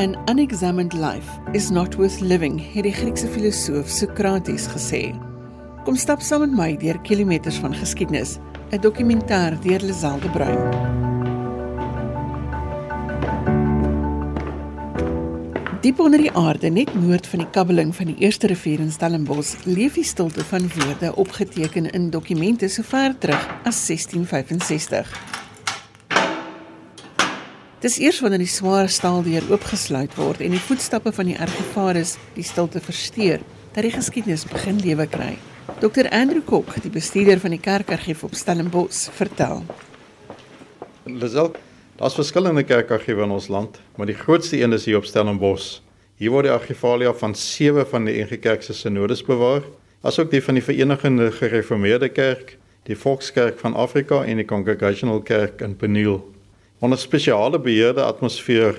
An unexamined life is not worth living, het die Griekse filosoof Sokrates gesê. Kom stap saam met my deur kilometers van geskiedenis, 'n dokumentêr deur Liselde Bruin. Diep onder die aarde, net noord van die kabbeling van die eerste rivier in Stellenbosch, leef die stilte van woorde opgeteken in dokumente so ver terug as 1665. Dis eers wanneer die swaar staaldeur oopgesluit word en die voetstappe van die argivaris die stilte versteur, dat die geskiedenis begin lewe kry. Dr Andrew Kok, die bestuurder van die kerkargief op Stellenbosch, vertel. Lisel, daar's verskillende kerkargiewe in ons land, maar die grootste een is hier op Stellenbosch. Hier word die argivalia van sewe van die NG Kerk se synodes bewaar, asook die van die Verenigde Gereformeerde Kerk, die Volkskerk van Afrika en die Congregational Kerk in Peniel. Onder spesiale beheerde atmosfeer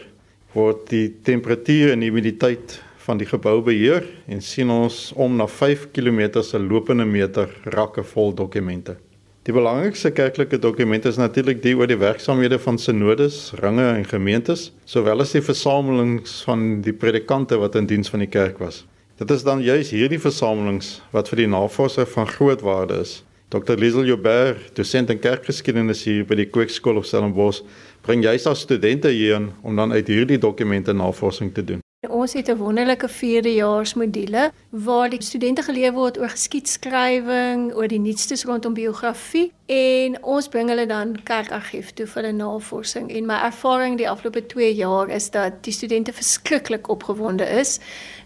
word die temperatuur en die humiditeit van die gebou beheer en sien ons om na 5 km se lopende meter rakke vol dokumente. Die belangrikste kerklike dokumente is natuurlik die oor die werksamehede van synodes, ringe en gemeentes, sowel as die versamelings van die predikante wat in diens van die kerk was. Dit is dan juis hierdie versamelings wat vir die navorser van groot waarde is. Dr. Liesel Joubert, dosent in kerkgeskiedenis hier by die Kweekskool op Stellenbosch, bring jy as studente hierheen om dan uit hierdie dokumente navorsing te doen. Ons het 'n wonderlike 4dejaars module waar die studente geleer word oor geskiedskrywing, oor die nuutstes rondom biografie en ons bring hulle dan kerkargief toe vir 'n navorsing en my ervaring die afgelope 2 jaar is dat die studente verskriklik opgewonde is.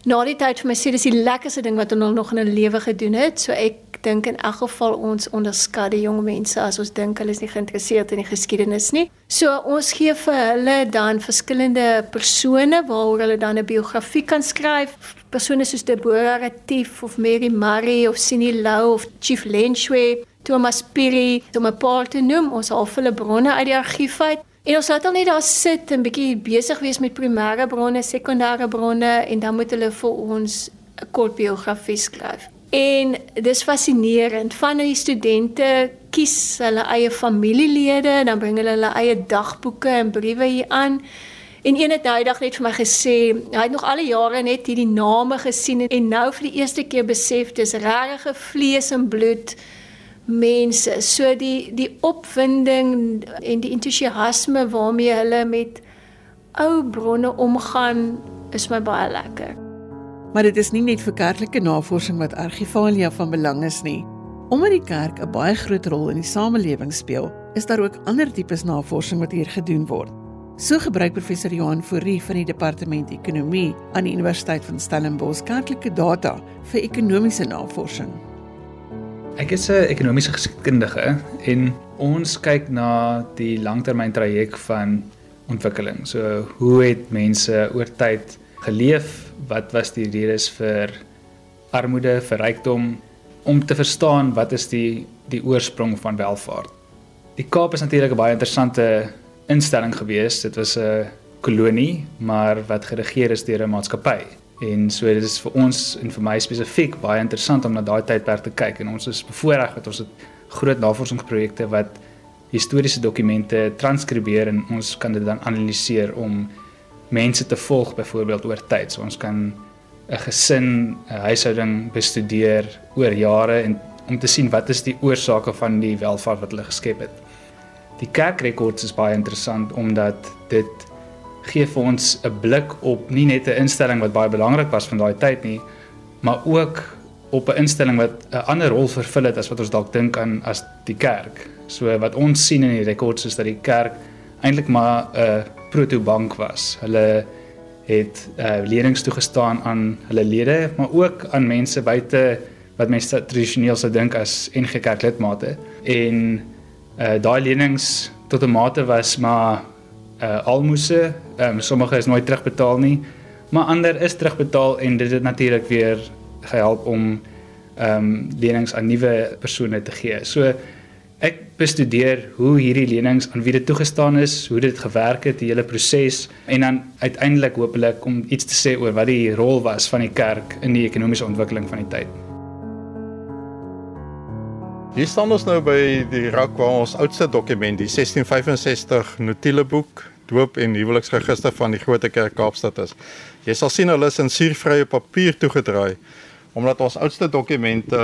Na die tyd vir my sê dis die lekkerste ding wat hulle nog in hulle lewe gedoen het, so ek dink in elk geval ons onderskat die jong mense as ons dink hulle is nie geïnteresseerd in die geskiedenis nie. So ons gee vir hulle dan verskillende persone waaroor hulle dan 'n biografie kan skryf. Persone soos Deborah Retief of Mary Murray of Sini Lou of Chief Lenchwe, Thomas Piri, om 'n paar te noem. Ons haal hulle bronne uit die argief uit. En ons laat hulle net daar sit en bietjie besig wees met primêre bronne, sekondêre bronne en dan moet hulle vir ons 'n kort biografie skryf. En dis fascinerend. Van die studente kies hulle eie familielede, dan bring hulle hulle eie dagboeke en briewe hier aan. En een het nou eendag net vir my gesê, hy het nog al die jare net hierdie name gesien en nou vir die eerste keer besef dis regte vlees en bloed mense. So die die opwinding en die entoesiasme waarmee hulle met ou bronne omgaan is my baie lekker. Maar dit is nie net vir kerklike navorsing wat argivalia van belang is nie. Omdat die kerk 'n baie groot rol in die samelewing speel, is daar ook ander tipes navorsing wat hier gedoen word. So gebruik professor Johan Fourie van die departement ekonomie aan die Universiteit van Stellenbosch kerklike data vir ekonomiese navorsing. Ek is 'n ekonomiese geskiedkundige en ons kyk na die langtermyntraject van ontwikkeling. So hoe het mense oor tyd geleef wat was die redes vir armoede, vir rykdom om te verstaan wat is die die oorsprong van welvaart. Die Kaap is natuurlik 'n baie interessante instelling gewees. Dit was 'n kolonie, maar wat geregeer is deur 'n maatskappy. En so dit is vir ons en vir my spesifiek baie interessant om na daai tydperk te kyk en ons is bevoorreg dat ons het groot navorsingsprojekte wat historiese dokumente transkribeer en ons kan dit dan analiseer om mense te volg byvoorbeeld oor tyd. So ons kan 'n gesin, 'n huishouding bestudeer oor jare en om te sien wat is die oorsake van die welvaart wat hulle geskep het. Die kerkrekords is baie interessant omdat dit gee vir ons 'n blik op nie net 'n instelling wat baie belangrik was van daai tyd nie, maar ook op 'n instelling wat 'n ander rol vervul het as wat ons dalk dink aan as die kerk. So wat ons sien in die rekords is dat die kerk eintlik maar 'n protobank was. Hulle het uh, lenings toegestaan aan hulle lede, maar ook aan mense buite wat mense tradisioneel sou dink as NG Kerk lidmate. En uh, daai lenings tot 'n mate was maar uh, almoses, um, sommige is nooit terugbetaal nie, maar ander is terugbetaal en dit het natuurlik weer gehelp om ehm um, lenings aan nuwe persone te gee. So Ek bestudeer hoe hierdie lenings aan wie dit toegestaan is, hoe dit gewerk het, die hele proses en dan uiteindelik hopelik om iets te sê oor wat die rol was van die kerk in die ekonomiese ontwikkeling van die tyd. Hier staan ons nou by die rak waar ons oudste dokument, die 1665 notuleboek doop en huweliksregister van die Grote Kerk Kaapstad is. Jy sal sien hulle is in suurvrye papier toegedraai omdat ons oudste dokumente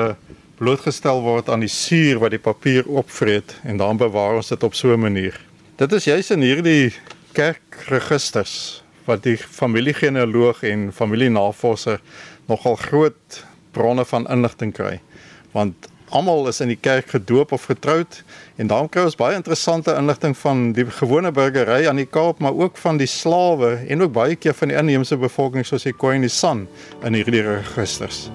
blootgestel word aan die suur wat die papier opvreet en dan bewaar ons dit op so 'n manier. Dit is juis in hierdie kerkregisters wat die familiegenealoog en familienavorser nogal groot bronne van inligting kry. Want almal is in die kerk gedoop of getroud en dan kry ons baie interessante inligting van die gewone burgery aan die Kaap maar ook van die slawe en ook baie keer van die inheemse bevolking soos die Khoisan San in hierdie registers.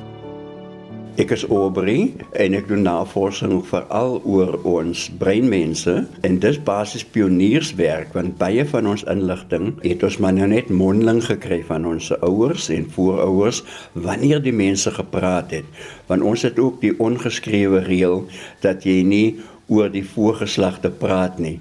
Ek is Aubrey en ek doen navorsing veral oor ons breinmense. En dis basies pionierswerk want baie van ons inligting het ons maar nou net mondeling gekry van ons ouers en voorouers wanneer die mense gepraat het. Want ons het ook die ongeskrewe reël dat jy nie oor die voorgeslagte praat nie.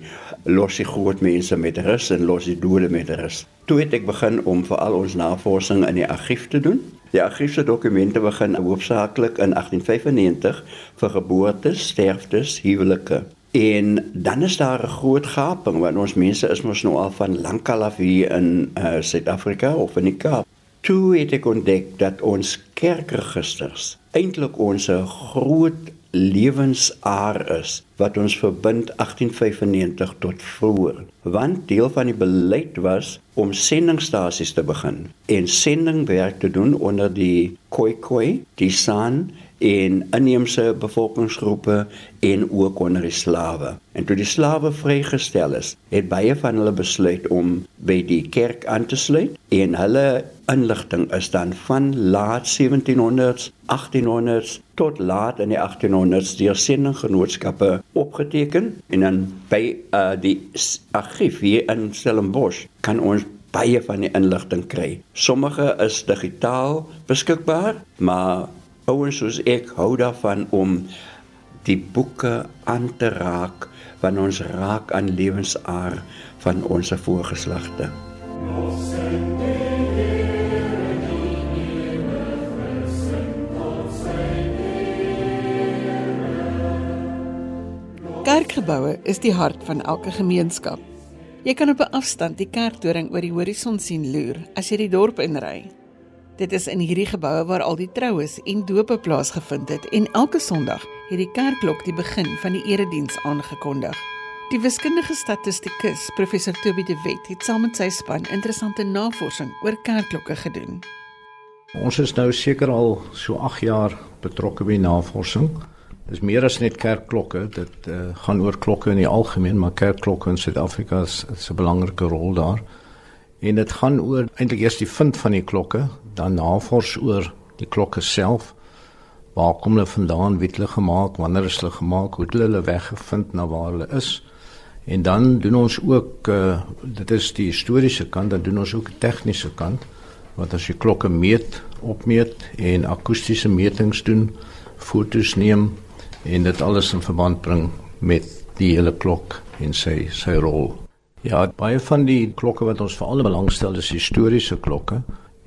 Los die groot mense met rus en los die dode met rus. Toe het ek begin om veral ons navorsing in die argief te doen Die argiefse dokumente begin hoofsaaklik in 1895 vir geboortes, sterftes, huwelike. En dan is daar 'n groot gaping want ons mense is mos nou al van lankal af hier in uh, Suid-Afrika of in die Kaap. Toe het ek ontdek dat ons kerkregisters eintlik ons groot lewensaar is wat ons verbind 1895 tot vroeër. Want deel van die beleid was om sendingstasies te begin en sendingwerk te doen onder die Khoikhoi, die San en inheemse bevolkingsgroepe en ook onder die slawe. En toe die slawe vrygestel is, het baie van hulle besluit om by die kerk aan te sluit en hulle inligting is dan van laat 1700s, 1800s tot laat in die 1800s deur sendinggenootskappe opgeteken en dan by uh, die argief hier in Stellenbosch kan ons baie van die inligting kry. Sommige is digitaal beskikbaar, maar ouens soos ek hou daarvan om die boeke aan te raak wanneer ons raak aan lewensaar van ons voorgeslagte. Kerkgeboue is die hart van elke gemeenskap. Jy kan op 'n afstand die kerktoring oor die horison sien loer as jy die dorp inry. Dit is in hierdie geboue waar al die troues en dope plaasgevind het en elke Sondag het die kerkklok die begin van die erediens aangekondig. Die wiskundige statistikus, professor Toby de Wet, het saam met sy span interessante navorsing oor kerkklokke gedoen. Ons is nou seker al so 8 jaar betrokke by navorsing. Dis meer as net kerkklokke, dit uh, gaan oor klokke in die algemeen, maar kerkklokke in Suid-Afrika is 'n belangrike rol daar. En dit gaan oor eintlik eers die vind van die klokke, dan navors oor die klokke self. Waar kom hulle vandaan? Wie het hulle gemaak? Wanneer is hulle gemaak? Hoe het hulle hulle weggevind na waar hulle is? En dan doen ons ook uh, dit is die historiese kant, dan doen ons ook die tegniese kant wat as jy klokke meet, opmeet en akoestiese metings doen, fotos neem en dit alles in verband bring met die hele klok en sy sy rol. Ja, baie van die klokke wat ons veral belangstel is historiese klokke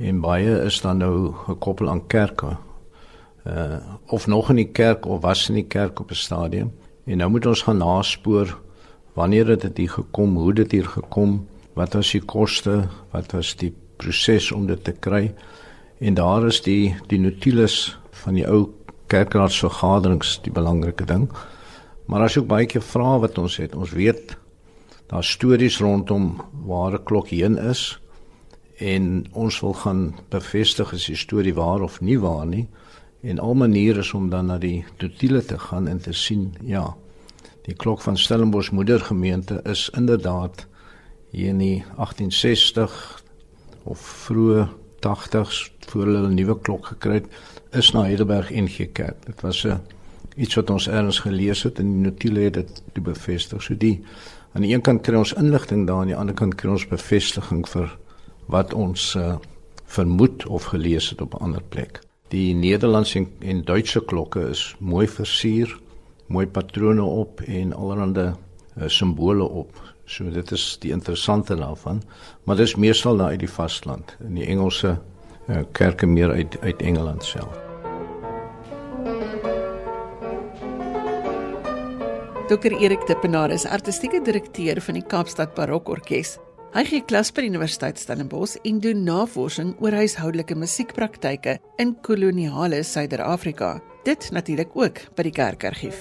en baie is dan nou gekoppel aan kerke. Uh of nog in die kerk of was in die kerk op 'n stadium. En nou moet ons gaan naspoor wanneer het dit hier gekom, hoe dit hier gekom, wat was die koste, wat was die proses om dit te kry. En daar is die die notules van die ou kerkraadsvergaderings die belangrike ding. Maar as jy baie keer vra wat ons het, ons weet daar stories rondom waar 'n klok heen is en ons wil gaan bevestig is die storie waar of nie waar nie. En al maniere is om dan na die totale te gaan en te sien ja die klok van Stellenbosch moedergemeente is inderdaad hier in die 1860 of vroeë 80s voor hulle 'n nuwe klok gekry het is na Heidelberg ingekerk dit was 'n iets wat ons eers gelees het en die notule het dit bevestig. So die aan die een kant kry ons inligting daar aan die ander kant kry ons bevestiging vir wat ons uh, vermoed of gelees het op 'n ander plek. Die Nederlandse en, en Duitse klokke is mooi versier, mooi patrone op en allerlei uh, simbole op. So dit is die interessante daarvan, maar dit is meestal daar uit die vasteland in die Engelse uh, kerke meer uit uit Engeland self. Dr Erik Dippenaar is artistieke direkteur van die Kaapstad Barokorkes. Hy gee klas by die Universiteit Stellenbosch en doen navorsing oor huishoudelike musiekpraktyke in koloniale Suider-Afrika. Dit natuurlik ook by die Kerkargief.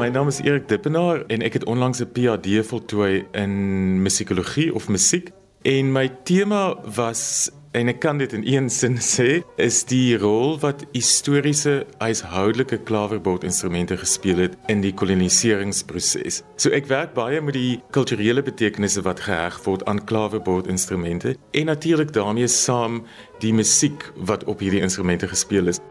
My naam is Erik Dippenaar en ek het onlangs 'n PhD voltooi in musikologie of musiek en my tema was en ek kan dit in een sin sê is die rol wat historiese huishoudelike klaverbordinstrumente gespeel het in die koloniseringsproses. So ek werk baie met die kulturele betekenisse wat geheg word aan klaverbordinstrumente en natuurlik daarmee saam die musiek wat op hierdie instrumente gespeel is.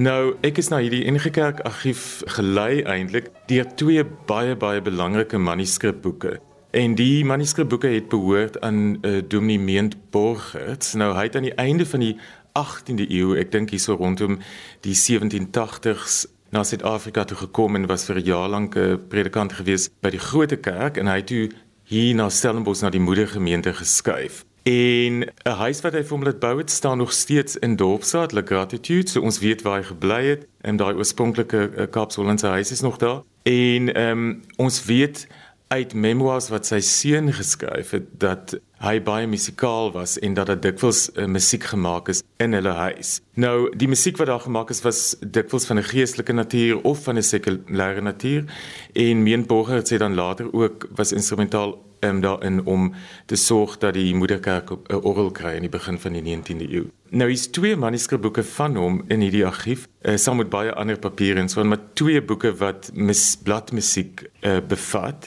Nou, ek is na hierdie NG Kerk argief gelei eintlik deur twee baie baie belangrike manuskripboeke. En die manuskripboeke het behoort aan uh, Dominee Meent Borgert. Nou hy het aan die einde van die 18de eeu, ek dink hierso rondom die 1780s na Suid-Afrika toe gekom en was vir 'n jaar lank 'n predikant gewees by die Grote Kerk en hy het toe hier na Stellenbosch na die moedergemeente geskuif. En 'n huis wat hy vir hom laat bou het, staan nog steeds in Dorpsstraat, La Gratitude. So ons weet waar hy gebly het en daai oorspronklike uh, Kaapshollandse huis is nog daar. En ehm um, ons weet uit memoirs wat sy seun geskryf het dat hy baie musikaal was en dat dit dikwels uh, musiek gemaak is in hulle huis. Nou die musiek wat daar gemaak is was dikwels van 'n geestelike natuur of van 'n sekulêre natuur en Meenborger het sê dan later ook was instrumentaal um, daarin om te sorg dat die moederkerk 'n uh, orgel kry in die begin van die 19de eeu. Nou is twee manuskripboeke van hom in hierdie argief, uh, saam met baie ander papiere en so, maar twee boeke wat mis bladmusiek uh, bevat.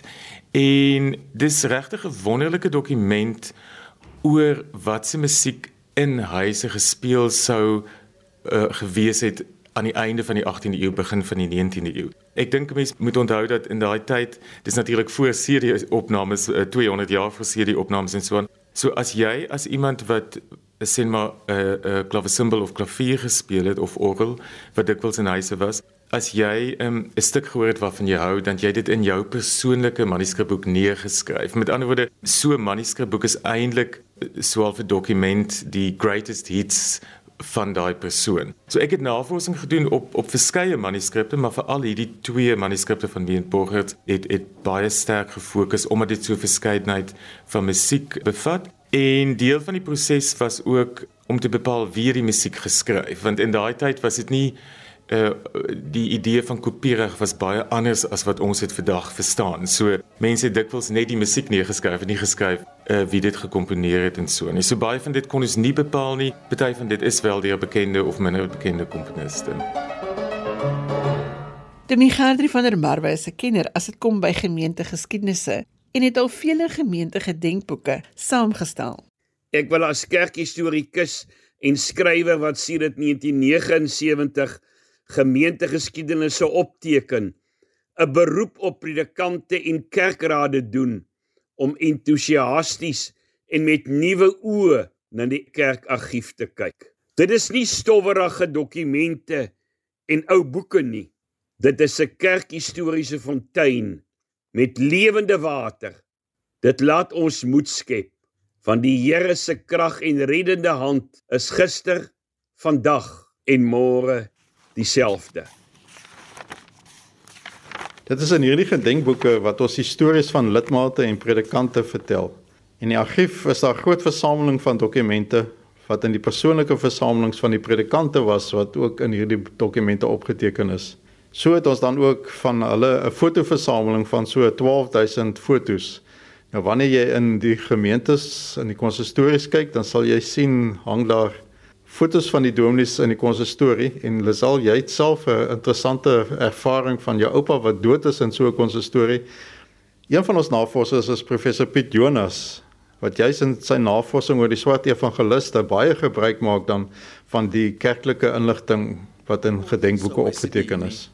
En dis regtig 'n wonderlike dokument oor wat se musiek in huise gespeel sou uh, gewees het aan die einde van die 18de eeu begin van die 19de eeu. Ek dink mense moet onthou dat in daai tyd, dis natuurlik voor CD opnames, 200 jaar voor CD opnames en so aan. So as jy as iemand wat sien maar 'n uh, 'n uh, klavesimbal of klavier gespeel het of orgel wat dikwels in huise was, as jy ehm, 'n um, stuk gehoor het waarvan jy hou, dan jy dit in jou persoonlike manuskripboek neergeskryf. Met ander woorde, so 'n manuskripboek is eintlik eh, so 'n dokument die greatest hits van daai persoon. So ek het navorsing gedoen op op verskeie manuskripte, maar veral hierdie twee manuskripte van Wien Borgert het het baie sterk gefokus omdat dit so verskeidenheid van musiek bevat. En deel van die proses was ook om te bepaal wie die musiek geskryf, want in daai tyd was dit nie uh die idee van kopierig was baie anders as wat ons dit vandag verstaan. So mense het dikwels net die musiek neergeskryf en nie geskryf uh wie dit gekomponeer het en so. En so baie van dit kon ons nie bepaal nie. Party van dit is wel deur bekende of minder bekende komponiste. Dominee Gerdrie van der Merwe is 'n kenner as dit kom by gemeentegeskiedenisse en het al vele gemeentegedenkboeke saamgestel. Ek wil as kerkhistorikus en skrywer wat sedert 1979 gemeentegeskiedenisse opteken, 'n beroep op predikante en kerkrade doen om entoesiasties en met nuwe oë na die kerkargief te kyk. Dit is nie stowwerige dokumente en ou boeke nie. Dit is 'n kerkhistoriese fontein met lewende water. Dit laat ons moed skep van die Here se krag en reddende hand is gister, vandag en môre dieselfde. Dit is in hierdie gedenkboeke wat ons stories van lidmate en predikante vertel. In die argief is daar 'n groot versameling van dokumente wat in die persoonlike versamelings van die predikante was wat ook in hierdie dokumente opgeteken is. So het ons dan ook van hulle 'n fotoversameling van so 12000 fotos. Nou wanneer jy in die gemeentes in die konsistories kyk, dan sal jy sien hang daar fotos van die dominees in die konsistorie en Lisel jy het self 'n interessante ervaring van jou oupa wat dood is in so 'n konsistorie. Een van ons navorsers is professor Piet Jonas wat juis in sy navorsing oor die swart evangeliste baie gebruik maak dan van die kerklike inligting wat in gedenkboeke opgeteken is.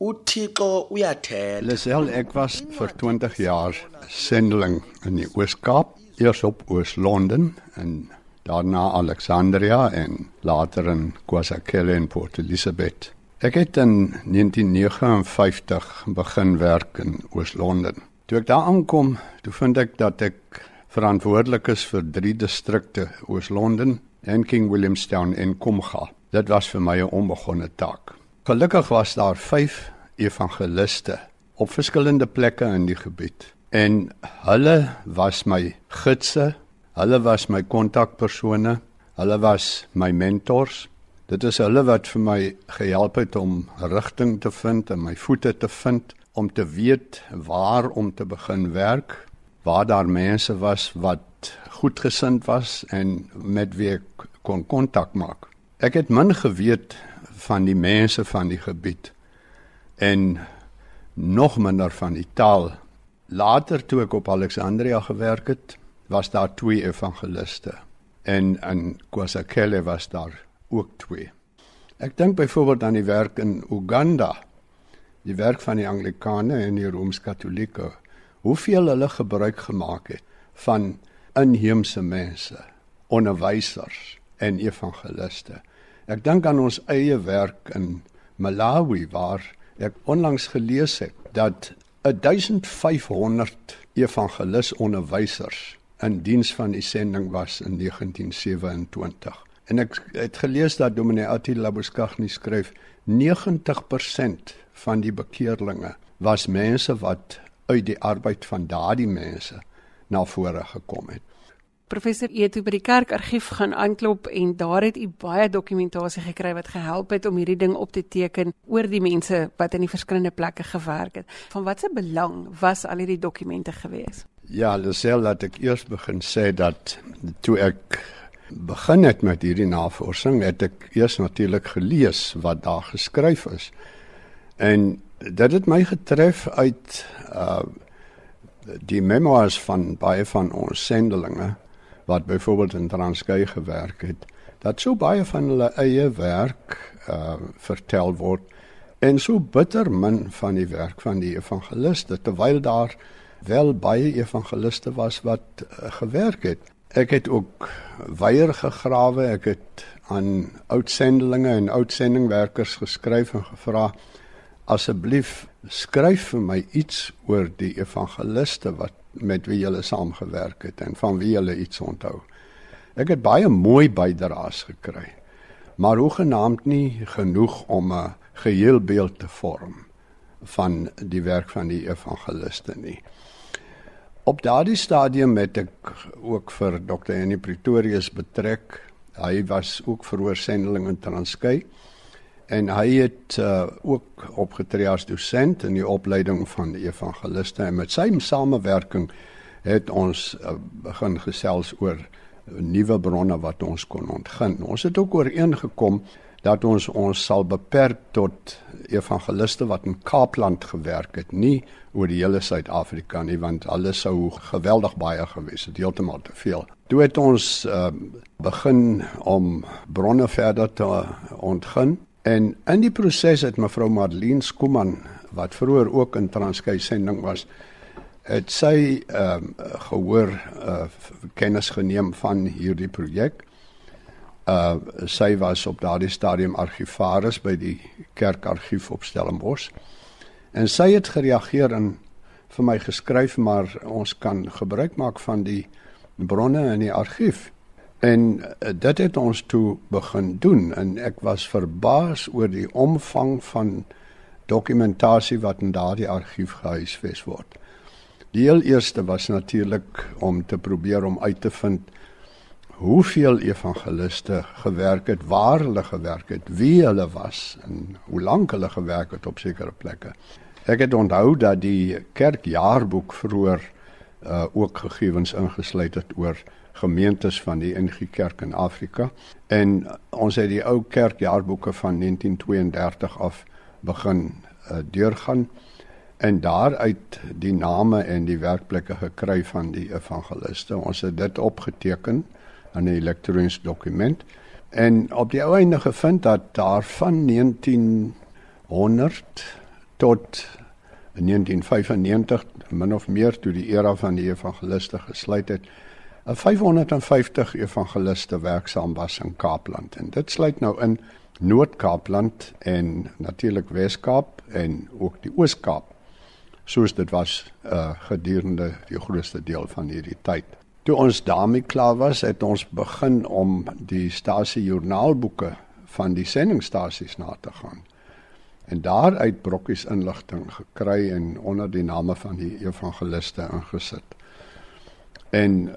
uThixo uyathela Lisel ek was vir 20 jaar sendeling in die Oos-Kaap eers op Oos-London en daarna Alexandria en later in KwaZulu en Port Elizabeth. Ek het in 1959 begin werk in Oos-London. Toe ek daar aankom, toe vind ek dat ek verantwoordelik is vir drie distrikte: Oos-London, en King Williamstown en Komga. Dit was vir my 'n onbegonne taak. Gelukkig was daar 5 evangeliste op verskillende plekke in die gebied En hulle was my gidse, hulle was my kontakpersone, hulle was my mentors. Dit is hulle wat vir my gehelp het om rigting te vind en my voete te vind om te weet waar om te begin werk, waar daar mense was wat goedgesind was en met wie ek kon kontak maak. Ek het min geweet van die mense van die gebied en nog minder van die taal. Later toe ek op Alexandria gewerk het, was daar twee evangeliste en in KwaZulu was daar ook twee. Ek dink byvoorbeeld aan die werk in Uganda die werk van die Anglikane en die Rooms-Katolieke, hoeveel hulle gebruik gemaak het van inheemse mense, onderwysers en evangeliste. Ek dink aan ons eie werk in Malawi waar ek onlangs gelees het dat 1500 evangelis onderwysers in diens van die sending was in 1927. En ek het gelees dat Dominee Attila Boskagni skryf 90% van die bekeerlinge was mense wat uit die arbeid van daardie mense na vore gekom het. Professor Eto by die kerkargief gaan aanklop en daar het u baie dokumentasie gekry wat gehelp het om hierdie ding op te teken oor die mense wat in die verskillende plekke gewerk het. Van watse belang was al hierdie dokumente gewees? Ja, Lisel laat ek eers begin sê dat toe ek begin het met hierdie navorsing, het ek eers natuurlik gelees wat daar geskryf is. En dit het my getref uit uh die memoirs van baie van ons sendelinge wat byvoorbeeld in Transkei gewerk het. Dat so baie van hulle eie werk uh vertel word en so bitter min van die werk van die evangeliste terwyl daar wel baie evangeliste was wat uh, gewerk het. Ek het ook weier gegrawe, ek het aan oudsendelinge en oudsendingwerkers geskryf en gevra asseblief skryf vir my iets oor die evangeliste wat met wie jy saamgewerk het en van wie jy iets onthou. Ek het baie mooi bydraes gekry, maar hoegenaamd nie genoeg om 'n geheel beeld te vorm van die werk van die evangeliste nie. Op daardie stadium het ek ook vir Dr. Annie Pretorius betrek. Hy was ook verhoorsendeling in Transkei en hy het uh, ook opgetree as dosent in die opleiding van die evangeliste en met sy samewerking het ons uh, begin gesels oor nuwe bronne wat ons kon ontgin. Ons het ook ooreengekom dat ons ons sal beperk tot evangeliste wat in Kaapland gewerk het, nie oor die hele Suid-Afrika nie want alles sou geweldig baie gewees het, heeltemal te veel. Toe het ons uh, begin om bronne verder te ontgin En in die proses het mevrou Marlene Skuman wat vroeër ook in Transkei sending was, het sy ehm uh, gehoor uh, kennis geneem van hierdie projek. Uh sy was op daardie stadium argivaris by die kerkargief op Stellenbosch. En sy het gereageer en vir my geskryf maar ons kan gebruik maak van die bronne in die argief. En eh, dit het ons toe begin doen en ek was verbaas oor die omvang van dokumentasie wat in daardie argief gehuisves word. Die heel eerste was natuurlik om te probeer om uit te vind hoeveel evangeliste gewerk het, waar hulle gewerk het, wie hulle was en hoe lank hulle gewerk het op sekere plekke. Ek het onthou dat die kerkjaarboek vroeër uh, ook gegevens ingesluit het oor gemeentes van die NG Kerk in Afrika en ons het die ou kerkjaarboeke van 1932 af begin uh, deurgaan en daaruit die name en die werkplekke gekry van die evangeliste. Ons het dit opgeteken in 'n elektroniese dokument en op die einde gevind dat daar van 1900 tot 1995 min of meer toe die era van die evangeliste gesluit het 'n 550 evangeliste werksaam was in Kaapland en dit sluit nou in Noord-Kaapland en natuurlik Wes-Kaap en ook die Oos-Kaap soos dit was uh, gedurende die grootste deel van hierdie tyd. Toe ons daarmee klaar was, het ons begin om die stasie joernaalboeke van die sendingstasies na te gaan. en daaruit brokkies inligting gekry en onder die name van die evangeliste ingesit. En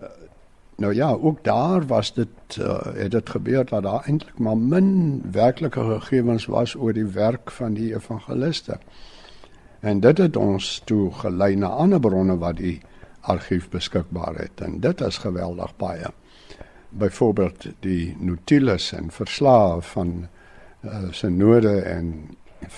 nou ja, ook daar was dit uh, het dit gebeur dat daar eintlik maar min werklike gegevens was oor die werk van die evangeliste. En dit het ons toe gelei na ander bronne wat die argief beskikbaar het en dit is geweldig baie. Byvoorbeeld die notules en verslae van uh, synode en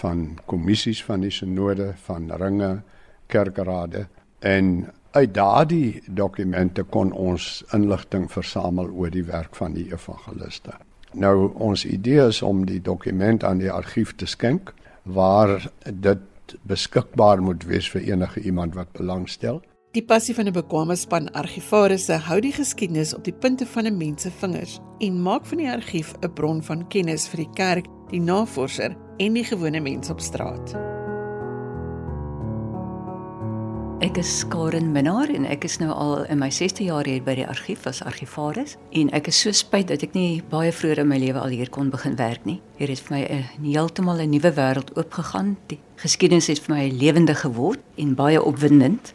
van kommissies van die synode van ringe kerkrade en uit daardie dokumente kon ons inligting versamel oor die werk van die evangeliste. Nou ons idee is om die dokument aan die argief te skenk waar dit beskikbaar moet wees vir enige iemand wat belangstel. Die passie van 'n bekwame span argivarisse hou die geskiedenis op die punte van 'n mens se vingers en maak van die argief 'n bron van kennis vir die kerk, die navorser en die gewone mens op straat. Ek is Karen Minnar en ek is nou al in my 6de jaar hier by die argief as argivaris en ek is so spyt dat ek nie baie vroeër in my lewe al hier kon begin werk nie. Hier het vir my 'n heeltemal 'n nuwe wêreld oopgegaan. Die geskiedenis het vir my lewendig geword en baie opwindend.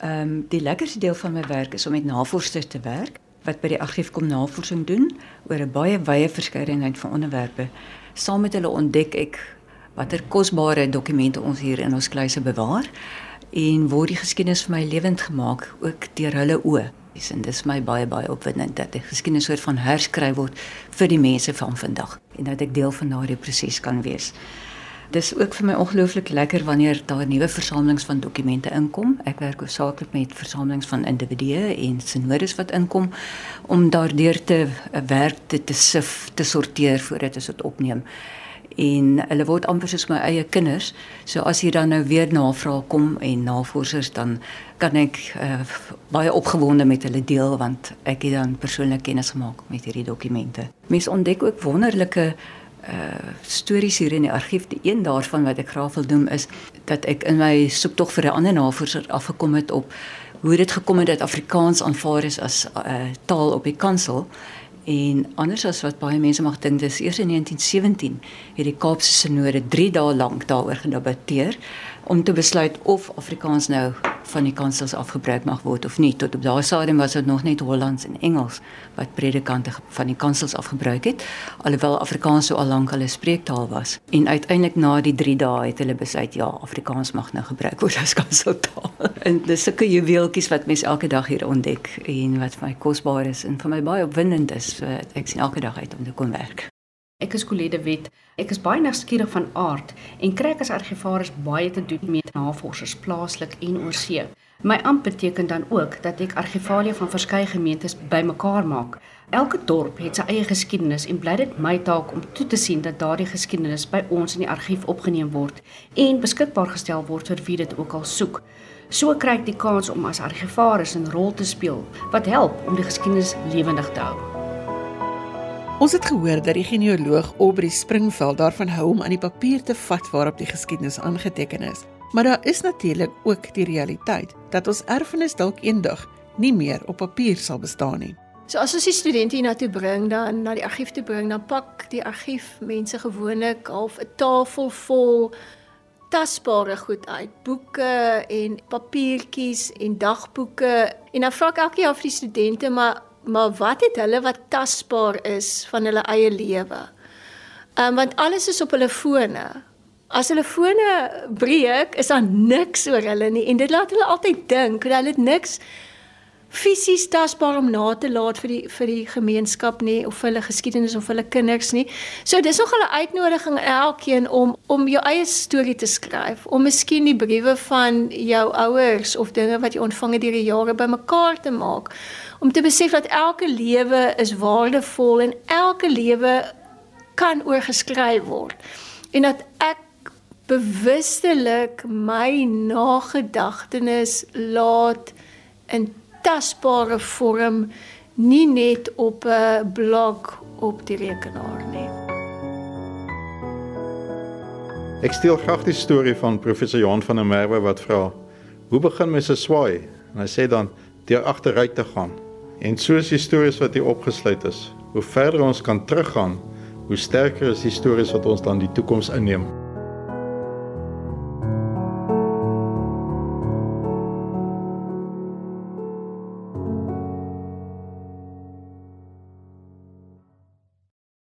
Ehm um, die lekkerste deel van my werk is om met navorsers te werk wat by die argief kom navorsing doen oor 'n baie wye verskeidenheid van onderwerpe. Saam met hulle ontdek ek watter kosbare dokumente ons hier in ons kluise bewaar en word die geskiedenis vir my lewend gemaak ook deur hulle oë. En dit is my baie baie opwindend dat die geskiedenis soort van herskryf word vir die mense van vandag en dat ek deel van daardie proses kan wees. Dis ook vir my ongelooflik lekker wanneer daar nuwe versamelings van dokumente inkom. Ek werk hoofsaaklik met versamelings van individue en sinodes wat inkom om daardeur te werk te, te sif, te sorteer voordat ons dit opneem. En hulle word amper soos my eie kinders. So as hier dan nou weer navrae kom en navorsers dan kan ek uh, baie opgewonde met hulle deel want ek het dan persoonlik kennis gemaak met hierdie dokumente. Mense ontdek ook wonderlike uh stories hier in die argief. Die een daarvan wat ek graag wil noem is dat ek in my soektog vir 'n ander navorser afgekom het op hoe dit gekom het dat Afrikaans aanvaar is as 'n uh, taal op die kansel. En anders as wat baie mense mag dink, dis eers in 1917 het die Kaapse Sinode 3 dae lank daaroor gedebatteer om te besluit of Afrikaans nou van die kansels afgebruik mag word of nie. Tot op daai stadium was dit nog net Hollands en Engels wat predikante van die kansels afgebruik het, alhoewel Afrikaans so al lank hulle spreektaal was. En uiteindelik na die 3 dae het hulle besluit ja, Afrikaans mag nou gebruik word as kanseltaal. en dis sulke juweeltjies wat mense elke dag hier ontdek en wat vir my kosbaar is en vir my baie opwindend is. Ek sien elke dag uit om te kom werk. Ek is Colette Wet. Ek is baie nuuskierig van aard en kry as argivaris baie te doen met navorsers plaaslik en oorsee. My amp beteken dan ook dat ek argivalia van verskeie gemeentes bymekaar maak. Elke dorp het sy eie geskiedenis en bly dit my taak om toe te sien dat daardie geskiedenis by ons in die argief opgeneem word en beskikbaar gestel word vir wie dit ook al soek. So kry ek die kans om as argivaris 'n rol te speel wat help om die geskiedenis lewendig te hou. Ons het gehoor dat die genealoog Aubrey Springveld daarvan hou om aan die papier te vat waarop die geskiedenis aangeteken is. Maar daar is natuurlik ook die realiteit dat ons erfenis dalk eendag nie meer op papier sal bestaan nie. So as ons die studente hiernatoe bring dan na die argief toe bring, dan pak die argief mense gewoonlik half 'n tafel vol tasbare goed uit, boeke en papiertjies en dagboeke. En dan vra ek elke jaar vir die studente, maar maar wat het hulle wat tasbaar is van hulle eie lewe? Ehm um, want alles is op hulle fone. As hulle fone breek, is daar niks oor hulle nie en dit laat hulle altyd dink dat hulle niks fisies tasbaar om na te laat vir die vir die gemeenskap nie of vir hulle geskiedenis of vir hulle kinders nie. So dis nog 'n uitnodiging elkeen om om jou eie storie te skryf, om miskien die briewe van jou ouers of dinge wat jy ontvang het deur die jare bymekaar te maak. Om te besef dat elke lewe is waardevol en elke lewe kan oorgeskryf word. En dat ek bewustelik my nagedagtenis laat in tasbare vorm nie net op 'n blok op die rekenaar nie. Ek steel graag die storie van professor Johan van der Merwe wat vra: "Hoe begin mens 'n swaai?" En hy sê dan: "Deur agteruit te gaan." En so is die stories wat hier opgesluit is. Hoe verder ons kan teruggaan, hoe sterker is die stories wat ons dan die toekoms inneem.